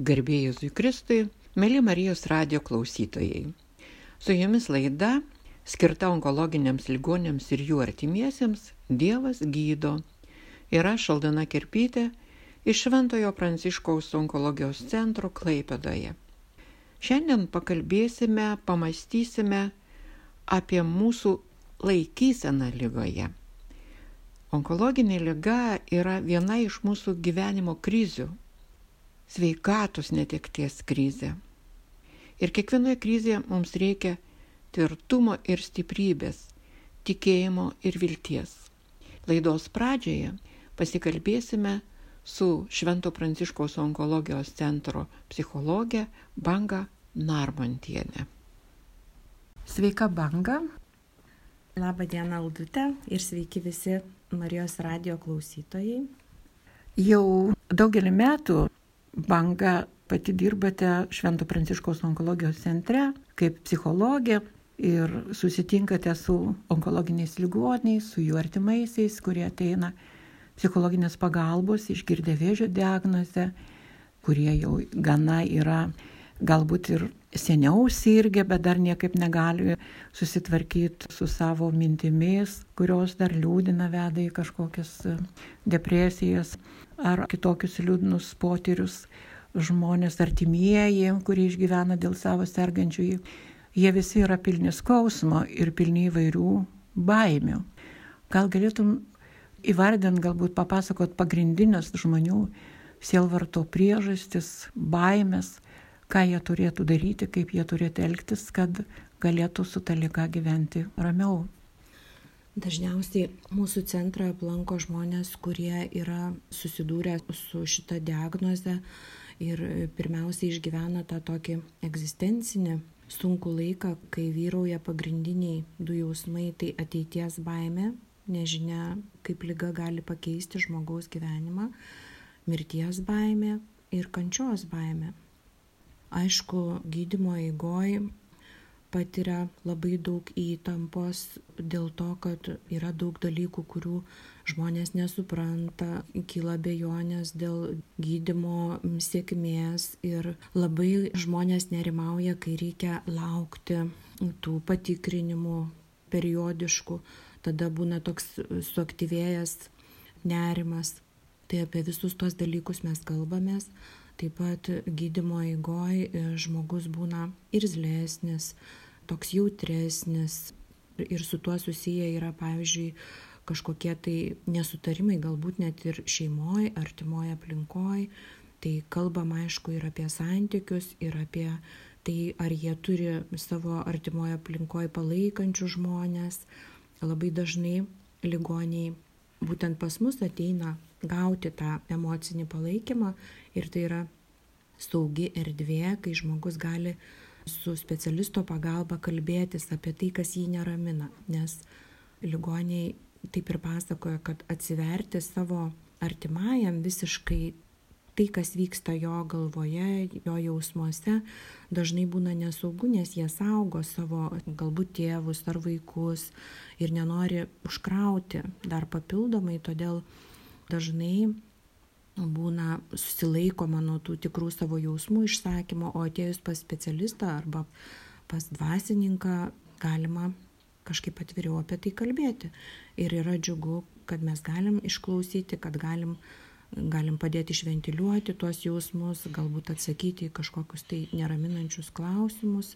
Garbėjus Kristui, mėly Marijos radio klausytojai. Su jumis laida, skirta onkologiniams ligonėms ir jų artimiesiems, Dievas gydo. Ir aš, Aldana Kirpytė, iš Šventojo Pranciškaus onkologijos centro Klaipėdoje. Šiandien pakalbėsime, pamastysime apie mūsų laikyseną lygoje. Onkologinė lyga yra viena iš mūsų gyvenimo krizių - sveikatos netekties krizė. Ir kiekvienoje krizėje mums reikia tvirtumo ir stiprybės, tikėjimo ir vilties. Laidos pradžioje pasikalbėsime su Švento Pranciškaus onkologijos centro psichologė Banga Narmontienė. Sveika Banga. Labą dieną, Aldute ir sveiki visi Marijos radio klausytojai. Jau daugelį metų banga pati dirbate Švento Pranciškaus onkologijos centre kaip psichologė ir susitinkate su onkologiniais ligoniais, su jų artimaisiais, kurie ateina psichologinės pagalbos, išgirdę vėžio diagnozę, kurie jau gana yra galbūt ir seniau sirgę, bet dar niekaip negali susitvarkyti su savo mintimis, kurios dar liūdina, veda į kažkokias e, depresijas ar kitokius liūdnus potyrius. Žmonės artimieji, kurie išgyvena dėl savo sergančiųjų, jie visi yra pilni skausmo ir pilni įvairių baimių. Gal galėtum įvardinti, galbūt papasakot pagrindinės žmonių sielvarto priežastis, baimės, ką jie turėtų daryti, kaip jie turėtų elgtis, kad galėtų su ta lyga gyventi ramiau. Dažniausiai mūsų centrą aplanko žmonės, kurie yra susidūrę su šita diagnoze ir pirmiausiai išgyvena tą tokį egzistencinį sunkų laiką, kai vyrauja pagrindiniai du jausmai - tai ateities baime, nežinia, kaip lyga gali pakeisti žmogaus gyvenimą, mirties baime ir kančios baime aišku, gydymo eigoj patiria labai daug įtampos dėl to, kad yra daug dalykų, kurių žmonės nesupranta, kyla bejonės dėl gydimo sėkmės ir labai žmonės nerimauja, kai reikia laukti tų patikrinimų periodiškų, tada būna toks suaktyvėjęs nerimas. Tai apie visus tuos dalykus mes kalbamės, Taip pat gydimo eigoj e, žmogus būna irzlesnis, toks jautresnis ir su tuo susiję yra, pavyzdžiui, kažkokie tai nesutarimai, galbūt net ir šeimoje, artimoje aplinkoje. Tai kalbam aišku ir apie santykius, ir apie tai, ar jie turi savo artimoje aplinkoje palaikančių žmonės. Labai dažnai ligoniai būtent pas mus ateina gauti tą emocinį palaikymą ir tai yra saugi erdvė, kai žmogus gali su specialisto pagalba kalbėtis apie tai, kas jį neramina, nes ligoniai taip ir pasakoja, kad atsiverti savo artimajam visiškai tai, kas vyksta jo galvoje, jo jausmuose, dažnai būna nesaugu, nes jie saugo savo galbūt tėvus ar vaikus ir nenori užkrauti dar papildomai, todėl dažnai būna susilaikoma nuo tų tikrų savo jausmų išsakymo, o atėjus pas specialistą arba pas dvasininką galima kažkaip atviriau apie tai kalbėti. Ir yra džiugu, kad mes galim išklausyti, kad galim, galim padėti išventiliuoti tuos jausmus, galbūt atsakyti į kažkokius tai neraminančius klausimus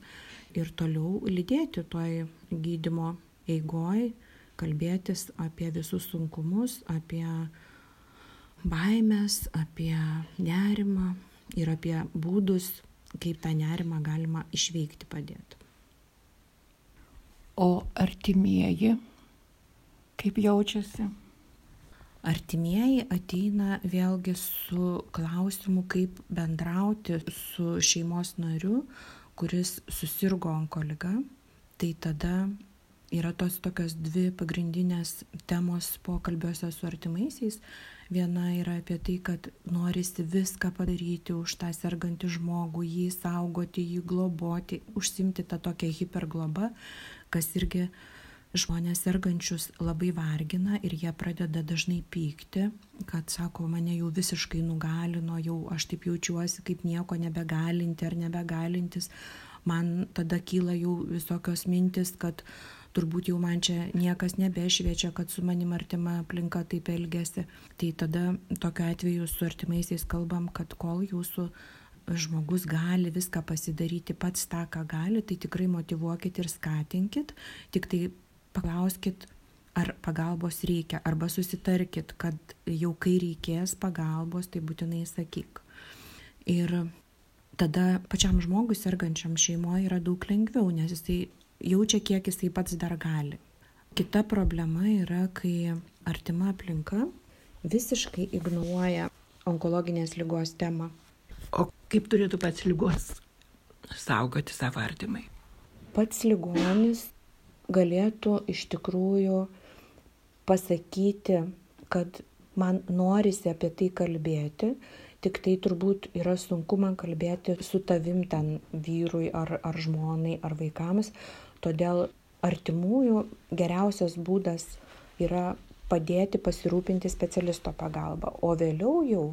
ir toliau lydėti toj gydimo eigoj, kalbėtis apie visus sunkumus, apie baimės, apie nerimą ir apie būdus, kaip tą nerimą galima išveikti padėti. O artimieji, kaip jaučiasi? Artimieji ateina vėlgi su klausimu, kaip bendrauti su šeimos nariu, kuris susirgo onkoliga. Tai tada yra tos tokios dvi pagrindinės temos pokalbiuose su artimaisiais. Viena yra apie tai, kad norisi viską padaryti už tą sergantį žmogų, jį saugoti, jį globoti, užsimti tą tokią hiperglobą, kas irgi žmonės sergančius labai vargina ir jie pradeda dažnai pykti, kad sako, mane jau visiškai nugalino, jau aš taip jaučiuosi kaip nieko nebegalinti ar nebegalintis. Man tada kyla jau visokios mintis, kad turbūt jau man čia niekas nebešviečia, kad su manim artima aplinka taip elgesi. Tai tada tokiu atveju su artimaisiais kalbam, kad kol jūsų žmogus gali viską pasidaryti pats tą, ką gali, tai tikrai motivuokit ir skatinkit, tik tai paklauskit, ar pagalbos reikia, arba susitarkit, kad jau kai reikės pagalbos, tai būtinai sakyk. Ir tada pačiam žmogui sergančiam šeimoje yra daug lengviau, nes jisai jaučia, kiek jisai pats dar gali. Kita problema yra, kai artima aplinka visiškai ignoruoja onkologinės lygos temą O kaip turėtų pats lygos saugoti savo artimai? Pats ligonis galėtų iš tikrųjų pasakyti, kad man norisi apie tai kalbėti, tik tai turbūt yra sunku man kalbėti su tavim ten vyrui ar, ar žmonai ar vaikams, todėl artimųjų geriausias būdas yra padėti pasirūpinti specialisto pagalba, o vėliau jau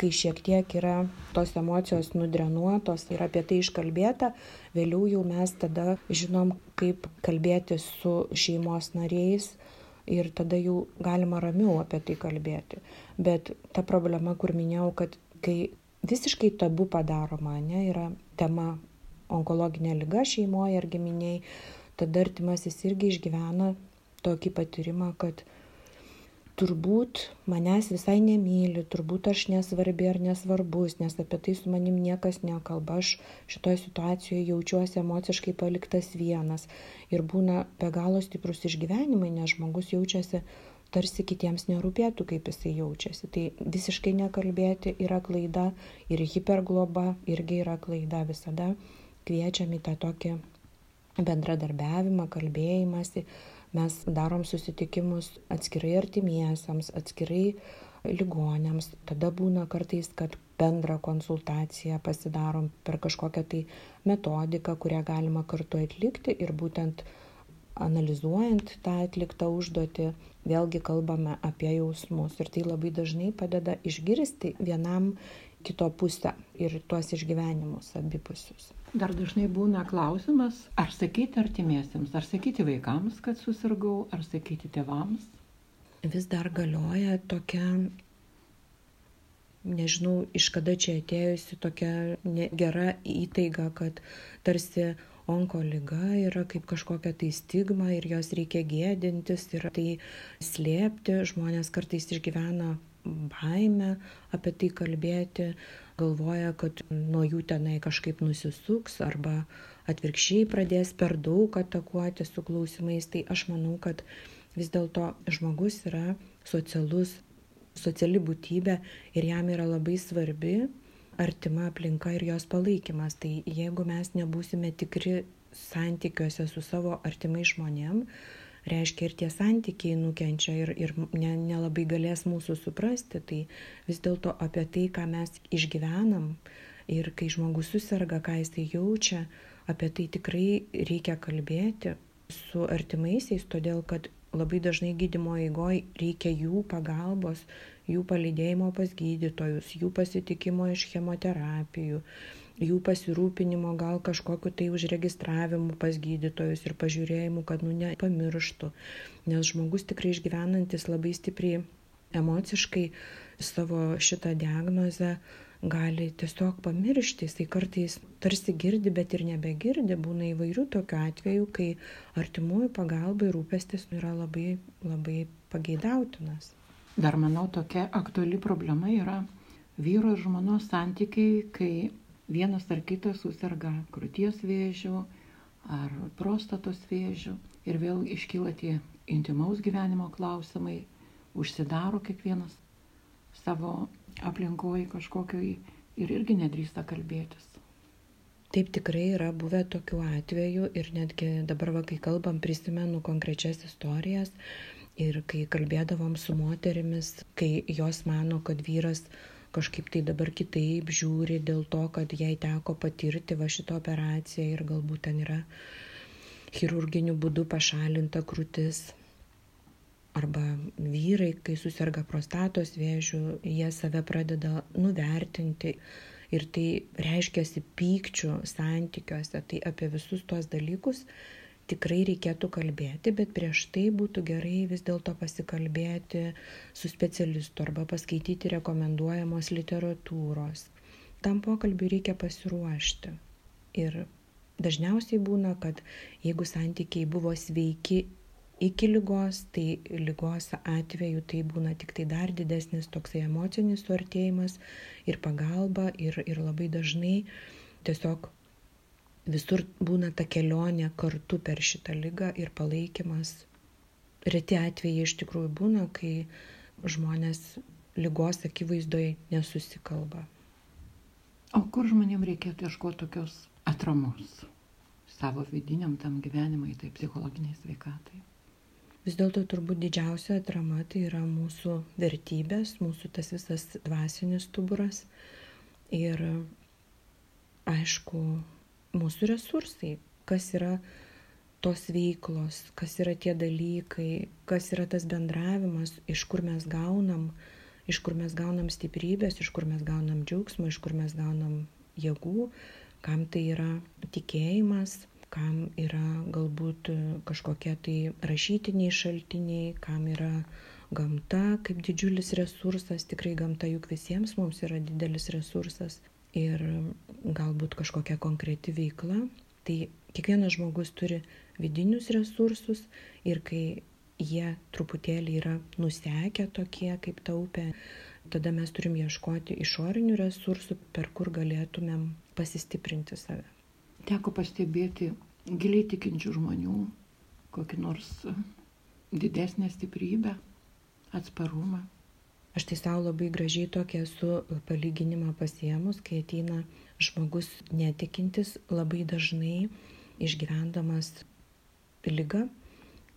kai šiek tiek yra tos emocijos nudrenuotos ir apie tai iškalbėta, vėliau jau mes tada žinom, kaip kalbėti su šeimos nariais ir tada jau galima ramiau apie tai kalbėti. Bet ta problema, kur minėjau, kad kai visiškai tabu padaroma, ne, yra tema onkologinė lyga šeimoje ar giminiai, tada artimasis irgi išgyvena tokį patyrimą, kad turbūt manęs visai nemyli, turbūt aš nesvarbi ar nesvarbus, nes apie tai su manim niekas nekalba, aš šitoje situacijoje jaučiuosi emociškai paliktas vienas ir būna be galo stiprus išgyvenimai, nes žmogus jaučiasi tarsi kitiems nerūpėtų, kaip jisai jaučiasi. Tai visiškai nekalbėti yra klaida ir hipergloba irgi yra klaida visada. Kviečiam į tą tokį bendradarbiavimą, kalbėjimąsi, Mes darom susitikimus atskirai artimiesiams, atskirai ligonėms. Tada būna kartais, kad bendrą konsultaciją pasidarom per kažkokią tai metodiką, kurią galima kartu atlikti ir būtent analizuojant tą atliktą užduotį, vėlgi kalbame apie jausmus ir tai labai dažnai padeda išgirsti vienam kito pusę ir tuos išgyvenimus abipusius. Dar dažnai būna klausimas, ar sakyti artimiesiems, ar sakyti vaikams, kad susirgau, ar sakyti tėvams. Vis dar galioja tokia, nežinau, iš kada čia atėjusi tokia gera įtaiga, kad tarsi onko lyga yra kaip kažkokia tai stigma ir jos reikia gėdintis ir tai slėpti. Žmonės kartais išgyvena baimę apie tai kalbėti, galvoja, kad nuo jų tenai kažkaip nusisuks arba atvirkščiai pradės per daug atakuoti su klausimais, tai aš manau, kad vis dėlto žmogus yra socialus, sociali būtybė ir jam yra labai svarbi artima aplinka ir jos palaikymas. Tai jeigu mes nebūsime tikri santykiuose su savo artimai žmonėm, reiškia ir tie santykiai nukenčia ir, ir ne, nelabai galės mūsų suprasti. Tai vis dėlto apie tai, ką mes išgyvenam ir kai žmogus susirga, ką jisai jaučia, apie tai tikrai reikia kalbėti su artimaisiais, todėl kad labai dažnai gydymo eigoje reikia jų pagalbos, jų palydėjimo pas gydytojus, jų pasitikimo iš chemoterapijų, jų pasirūpinimo gal kažkokiu tai užregistravimu pas gydytojus ir pažiūrėjimu, kad nu nepamirštų. Nes žmogus tikrai išgyvenantis labai stipriai emociškai savo šitą diagnozę gali tiesiog pamiršti, jisai kartais tarsi girdi, bet ir nebegirdi, būna įvairių tokių atvejų, kai artimųjų pagalba ir rūpestis yra labai, labai pageidautinas. Dar manau, tokia aktuali problema yra vyro ir žmonos santykiai, kai vienas ar kitas susirga krūties vėžiu ar prostatos vėžiu ir vėl iškyla tie intimaus gyvenimo klausimai, užsidaro kiekvienas savo aplinkoje kažkokioj ir irgi nedrįsta kalbėtis. Taip tikrai yra buvę tokių atvejų ir netgi dabar, va, kai kalbam, prisimenu konkrečias istorijas ir kai kalbėdavom su moterimis, kai jos mano, kad vyras kažkaip tai dabar kitaip žiūri dėl to, kad jai teko patirti va šitą operaciją ir galbūt ten yra chirurginiu būdu pašalinta krūtis. Arba vyrai, kai susirga prostatos vėžių, jie save pradeda nuvertinti ir tai reiškiasi pykčių santykiuose. Tai apie visus tuos dalykus tikrai reikėtų kalbėti, bet prieš tai būtų gerai vis dėlto pasikalbėti su specialistu arba paskaityti rekomenduojamos literatūros. Tam pokalbiui reikia pasiruošti. Ir dažniausiai būna, kad jeigu santykiai buvo sveiki iki lygos, tai lygos atveju tai būna tik tai dar didesnis toksai emocinis suartėjimas ir pagalba ir, ir labai dažnai tiesiog visur būna ta kelionė kartu per šitą lygą ir palaikymas. Reti atvejai iš tikrųjų būna, kai žmonės lygos akivaizdoje nesusikalba. O kur žmonėms reikėtų ieškoti tokios atramos savo vidiniam tam gyvenimui, tai psichologiniai sveikatai? Vis dėlto turbūt didžiausia atrama tai yra mūsų vertybės, mūsų tas visas dvasinis stuburas ir aišku, mūsų resursai, kas yra tos veiklos, kas yra tie dalykai, kas yra tas bendravimas, iš kur mes gaunam, iš kur mes gaunam stiprybės, iš kur mes gaunam džiaugsmą, iš kur mes gaunam jėgų, kam tai yra tikėjimas, kam yra galbūt kažkokie tai rašytiniai šaltiniai, kam yra gamta kaip didžiulis resursas, tikrai gamta juk visiems mums yra didelis resursas ir galbūt kažkokia konkreti veikla. Tai kiekvienas žmogus turi vidinius resursus ir kai jie truputėlį yra nusekę tokie kaip ta upė, tada mes turim ieškoti išorinių resursų, per kur galėtumėm pasistiprinti save. Teko pastebėti giliai tikinčių žmonių kokį nors didesnę stiprybę, atsparumą. Aš tai savo labai gražiai tokia esu palyginimą pasiemus, kai ateina žmogus netikintis labai dažnai išgyvendamas lygą,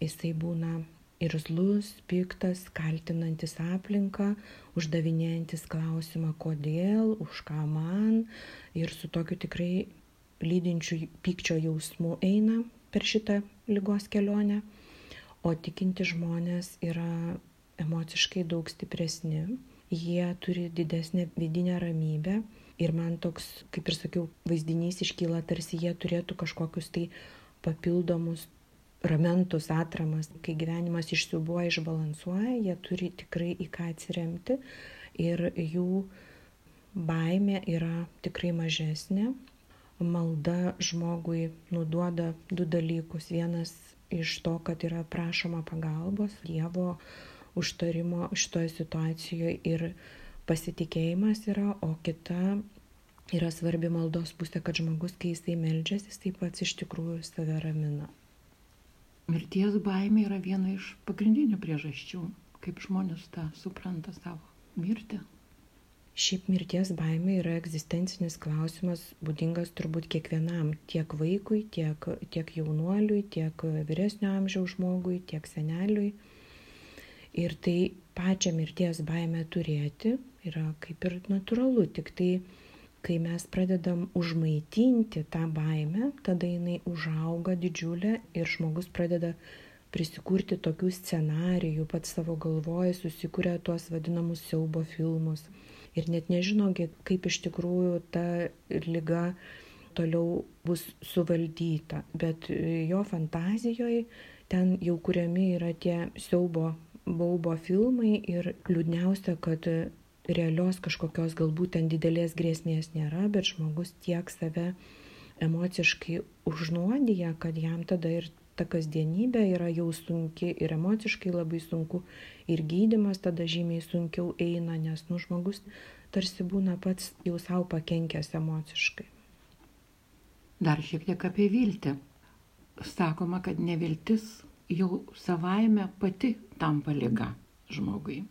jisai būna irzlus, piktas, kaltinantis aplinką, uždavinėjantis klausimą, kodėl, už ką man ir su tokiu tikrai lydinčiu pykčio jausmu eina per šitą lygos kelionę. O tikinti žmonės yra emociškai daug stipresni, jie turi didesnę vidinę ramybę ir man toks, kaip ir sakiau, vaizdinys iškyla, tarsi jie turėtų kažkokius tai papildomus ramentus, atramas, kai gyvenimas išsiubuoja, išbalansuoja, jie turi tikrai į ką atsiremti ir jų baimė yra tikrai mažesnė. Malda žmogui nuduoda du dalykus. Vienas iš to, kad yra prašoma pagalbos, Dievo užtarimo šitoje situacijoje ir pasitikėjimas yra, o kita yra svarbi maldos pusė, kad žmogus, kai jisai meldžiasi, jisai pats iš tikrųjų save ramina. Mirties baimė yra viena iš pagrindinių priežasčių, kaip žmonės tą supranta savo mirtį. Šiaip mirties baimė yra egzistencinis klausimas, būdingas turbūt kiekvienam, tiek vaikui, tiek, tiek jaunuoliui, tiek vyresnio amžiaus žmogui, tiek seneliui. Ir tai pačią mirties baimę turėti yra kaip ir natūralu, tik tai kai mes pradedam užmaitinti tą baimę, tada jinai užauga didžiulė ir žmogus pradeda prisikurti tokių scenarijų, pats savo galvoje susikuria tuos vadinamus siaubo filmus. Ir net nežino, kaip iš tikrųjų ta lyga toliau bus suvaldyta. Bet jo fantazijoje ten jau kuriami yra tie siaubo baubo filmai ir liūdniausia, kad realios kažkokios galbūt ten didelės grėsmės nėra, bet žmogus tiek save emociškai užnuodija, kad jam tada ir ta kasdienybė yra jau sunki ir emociškai labai sunku ir gydimas tada žymiai sunkiau eina, nes nu žmogus tarsi būna pats jau savo pakenkęs emociškai. Dar šiek tiek apie viltį. Sakoma, kad neviltis jau savaime pati tampa lyga žmogui.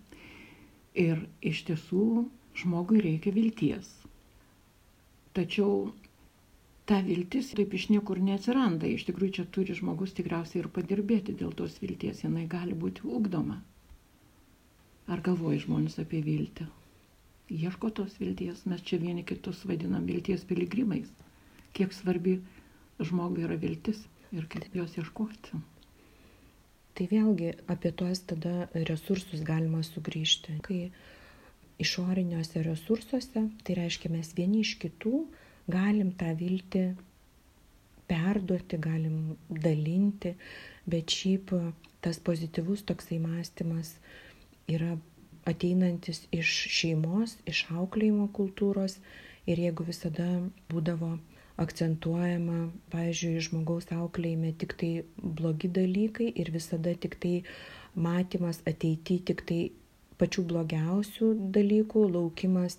Ir iš tiesų žmogui reikia vilties. Tačiau ta viltis taip iš niekur neatsiranda. Iš tikrųjų čia turi žmogus tikriausiai ir padirbėti dėl tos vilties. Jinai gali būti ugdoma. Ar galvoja žmonės apie viltį? Ieško tos vilties. Mes čia vieni kitus vadinam vilties piligrimais. Kiek svarbi žmogui yra viltis. ir kaip jos ieškoti. Tai vėlgi apie tuos tada resursus galima sugrįžti. Kai išoriniuose resursuose, tai reiškia mes vieni iš kitų galim tą viltį perduoti, galim dalinti, bet šiaip tas pozityvus toksai mąstymas yra ateinantis iš šeimos, iš auklėjimo kultūros ir jeigu visada būdavo akcentuojama, pavyzdžiui, žmogaus auklėjime tik tai blogi dalykai ir visada tik tai matymas ateity tik tai pačių blogiausių dalykų, laukimas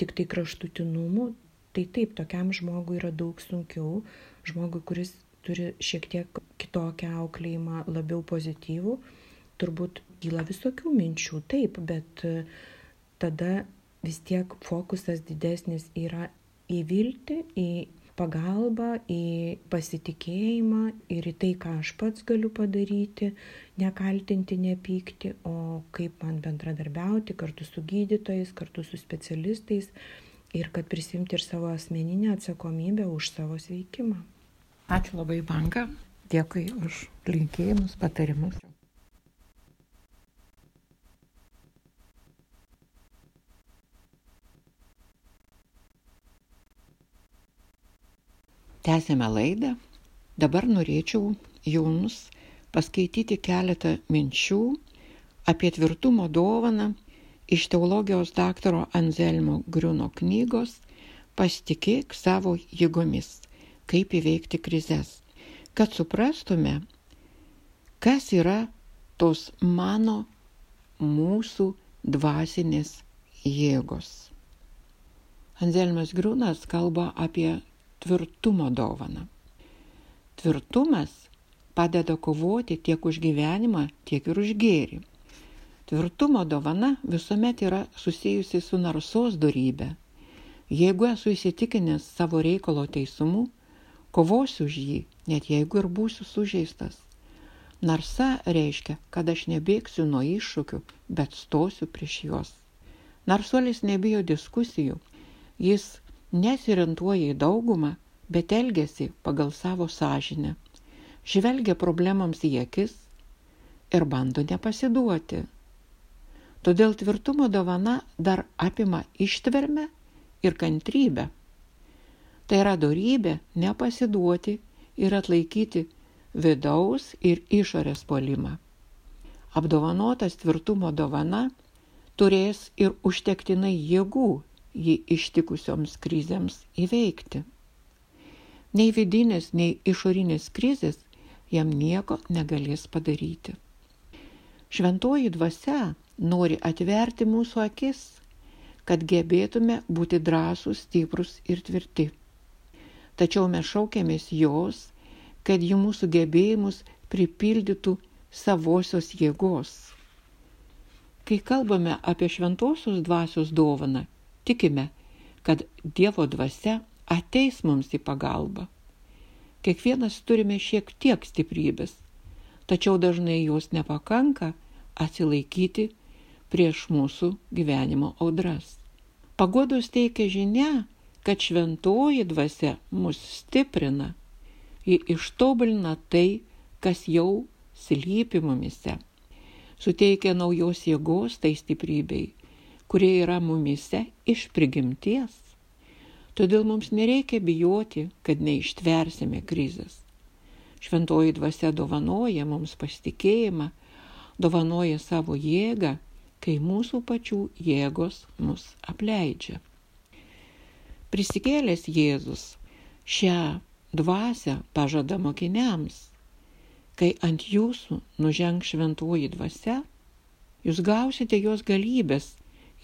tik tai kraštutinumų, tai taip, tokiam žmogui yra daug sunkiau, žmogui, kuris turi šiek tiek kitokią auklėjimą, labiau pozityvų, turbūt kyla visokių minčių, taip, bet e, tada vis tiek fokusas didesnis yra į viltį, į pagalbą, į pasitikėjimą ir į tai, ką aš pats galiu padaryti, nekaltinti, nepykti, o kaip man bendradarbiauti kartu su gydytojais, kartu su specialistais ir kad prisimti ir savo asmeninę atsakomybę už savo sveikimą. Ačiū labai, Banka. Dėkui už linkėjimus, patarimus. Tęsėme laidą. Dabar norėčiau jums paskaityti keletą minčių apie tvirtumo dovaną iš teologijos daktaro Anzelmo Griuno knygos Pasitikėk savo jėgomis kaip įveikti krizės, kad suprastume, kas yra tos mano, mūsų dvasinės jėgos. Anzelmas Griūnas kalba apie tvirtumo dovaną. Tvirtumas padeda kovoti tiek už gyvenimą, tiek ir už gėrį. Tvirtumo dovana visuomet yra susijusi su narsos darybė. Jeigu esu įsitikinęs savo reikalo teisumu, Kovosiu už jį, net jeigu ir būsiu sužeistas. Narsa reiškia, kad aš nebėgsiu nuo iššūkių, bet stosiu prieš juos. Narsuolis nebijo diskusijų, jis nesirentuoja į daugumą, bet elgesi pagal savo sąžinę, žvelgia problemams į akis ir bando nepasiduoti. Todėl tvirtumo dovana dar apima ištvermę ir kantrybę. Tai yra darybė nepasiduoti ir atlaikyti vidaus ir išorės polimą. Apdovanotas tvirtumo dovana turės ir užtektinai jėgų jį ištikusioms krizėms įveikti. Nei vidinės, nei išorinės krizės jam nieko negalės padaryti. Šventoji dvasia nori atverti mūsų akis, kad gebėtume būti drąsūs, stiprus ir tvirti tačiau mes šaukėmės jos, kad ji mūsų gebėjimus pripildytų savosios jėgos. Kai kalbame apie šventosios dvasios dovaną, tikime, kad Dievo dvasia ateis mums į pagalbą. Kiekvienas turime šiek tiek stiprybės, tačiau dažnai jos nepakanka atsilaikyti prieš mūsų gyvenimo audras. Pagodos teikia žinia, kad šventoji dvasia mus stiprina, ji ištobulina tai, kas jau slypi mumise, suteikia naujos jėgos tai stiprybei, kurie yra mumise iš prigimties. Todėl mums nereikia bijoti, kad neištversime krizės. Šventoji dvasia dovanoja mums pasitikėjimą, dovanoja savo jėgą, kai mūsų pačių jėgos mus apleidžia. Prisikėlęs Jėzus šią dvasę pažada mokiniams, kai ant jūsų nuženg šventuoji dvasia, jūs gausite jos galybės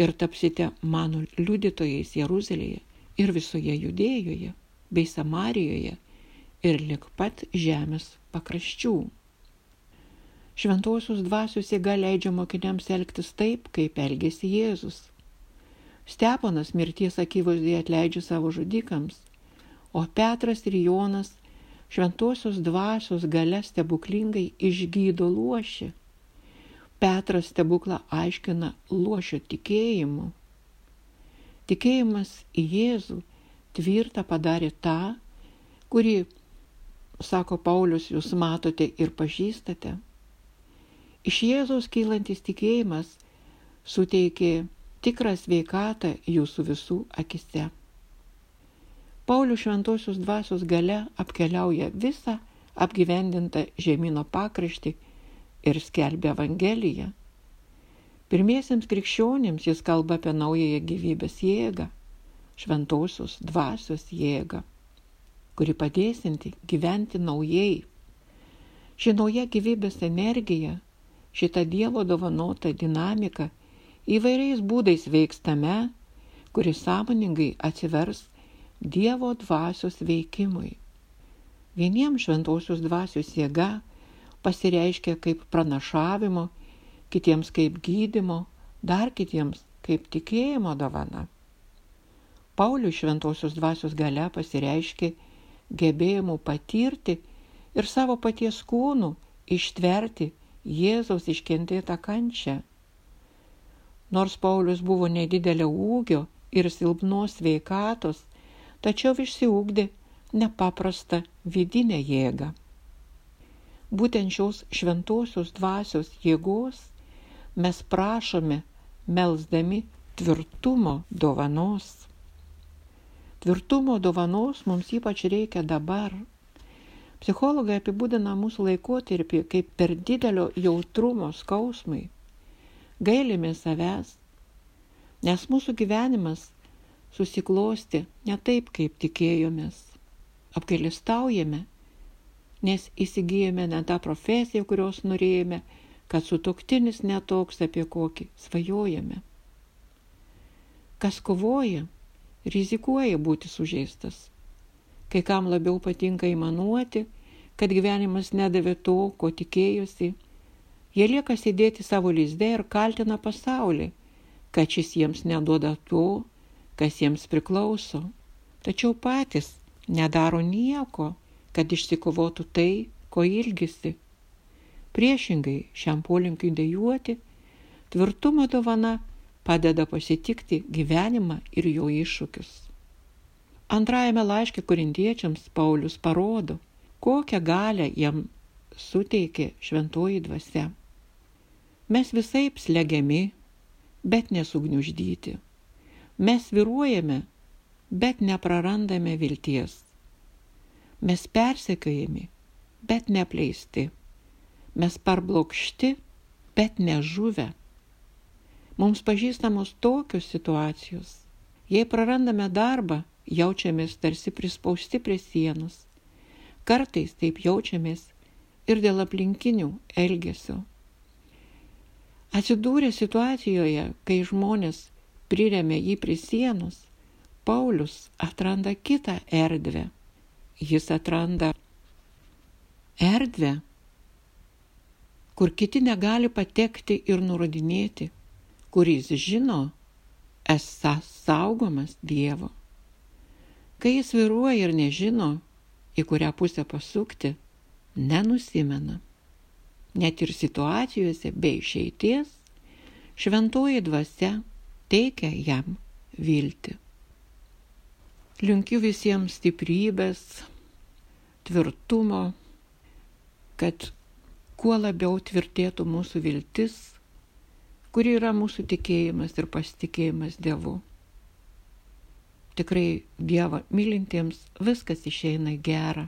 ir tapsite mano liudytojais Jeruzalėje ir visoje Judėjoje bei Samarijoje ir lik pat žemės pakraščių. Šventosios dvasios jėga leidžia mokiniams elgtis taip, kaip elgėsi Jėzus. Steponas mirties akivaizdėje atleidžia savo žudikams, o Petras ir Jonas šventosios dvasios gale stebuklingai išgydo luošį. Petras stebuklą aiškina luošio tikėjimu. Tikėjimas į Jėzų tvirtą padarė tą, kuri sako Paulius, jūs matote ir pažįstate. Iš Jėzaus kylantis tikėjimas suteikė tikrą sveikatą jūsų visų akise. Paulius šventosios dvasios gale apkeliauja visą apgyvendintą žemynų pakraštį ir skelbia Evangeliją. Pirmiesiems krikščionėms jis kalba apie naująją gyvybės jėgą, šventosios dvasios jėgą kuri padėsinti gyventi naujai. Ši nauja gyvybės energija, šita Dievo dovanota dinamika įvairiais būdais veiks tame, kuris sąmoningai atsivers Dievo dvasios veikimui. Vieniems šventosios dvasios jėga pasireiškia kaip pranašavimo, kitiems kaip gydimo, dar kitiems kaip tikėjimo dovana. Pauliui šventosios dvasios gale pasireiškia gebėjimu patirti ir savo paties kūnų ištverti Jėzaus iškentėtą kančią. Nors Paulius buvo nedidelio ūgio ir silpnos veikatos, tačiau išsiugdė nepaprastą vidinę jėgą. Būtent šios šventosios dvasios jėgos mes prašome, melsdami tvirtumo dovanos. Tvirtumo dovanos mums ypač reikia dabar. Psichologai apibūdina mūsų laikotarpį kaip per didelio jautrumo skausmui. Gailime savęs, nes mūsų gyvenimas susiklosti ne taip, kaip tikėjomės. Apgailistaujame, nes įsigijome ne tą profesiją, kurios norėjome, kad sutoktinis netoks, apie kokį svajojame. Kas kovoja, rizikuoja būti sužeistas. Kai kam labiau patinka įmanuoti, kad gyvenimas nedavė to, ko tikėjosi, jie lieka sėdėti savo lizde ir kaltina pasaulį, kad šis jiems neduoda to, kas jiems priklauso, tačiau patys nedaro nieko, kad išsikovotų tai, ko ilgisi. Priešingai šiam polinkiui dėjuoti, tvirtumo dovana padeda pasitikti gyvenimą ir jo iššūkius. Antrajame laiške korintiečiams Paulius parodo, kokią galę jam suteikė šventoji dvasia. Mes visai slegiami, bet nesugniuždyti. Mes viruojame, bet neprarandame vilties. Mes persekėjami, bet nepleisti. Mes parblokšti, bet nežuvę. Mums pažįstamos tokios situacijos. Jei prarandame darbą, jaučiamės tarsi prispausti prie sienos. Kartais taip jaučiamės ir dėl aplinkinių elgesio. Atsidūrė situacijoje, kai žmonės priremė jį prie sienos, Paulius atranda kitą erdvę. Jis atranda erdvę, kur kiti negali patekti ir nurodinėti kuris žino, esą saugomas Dievo. Kai jis viruoja ir nežino, į kurią pusę pasukti, nenusimena. Net ir situacijose be išeities, šventoji dvasia teikia jam viltį. Linkiu visiems stiprybės, tvirtumo, kad kuo labiau tvirtėtų mūsų viltis kuri yra mūsų tikėjimas ir pasitikėjimas Dievu. Tikrai Dievą mylintiems viskas išeina gera.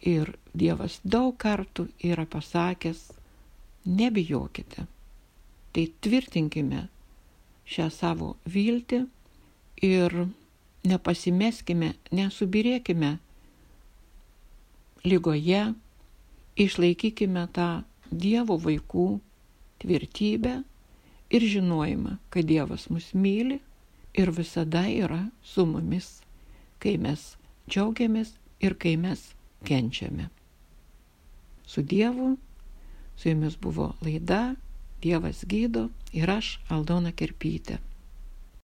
Ir Dievas daug kartų yra pasakęs, nebijokite. Tai tvirtinkime šią savo viltį ir nepasimeskime, nesubirėkime lygoje, išlaikykime tą Dievo vaikų tvirtybę ir žinojimą, kad Dievas mus myli ir visada yra su mumis, kai mes džiaugiamės ir kai mes kenčiame. Su Dievu, su jumis buvo laida Dievas gydo ir aš Aldona Kerpytė.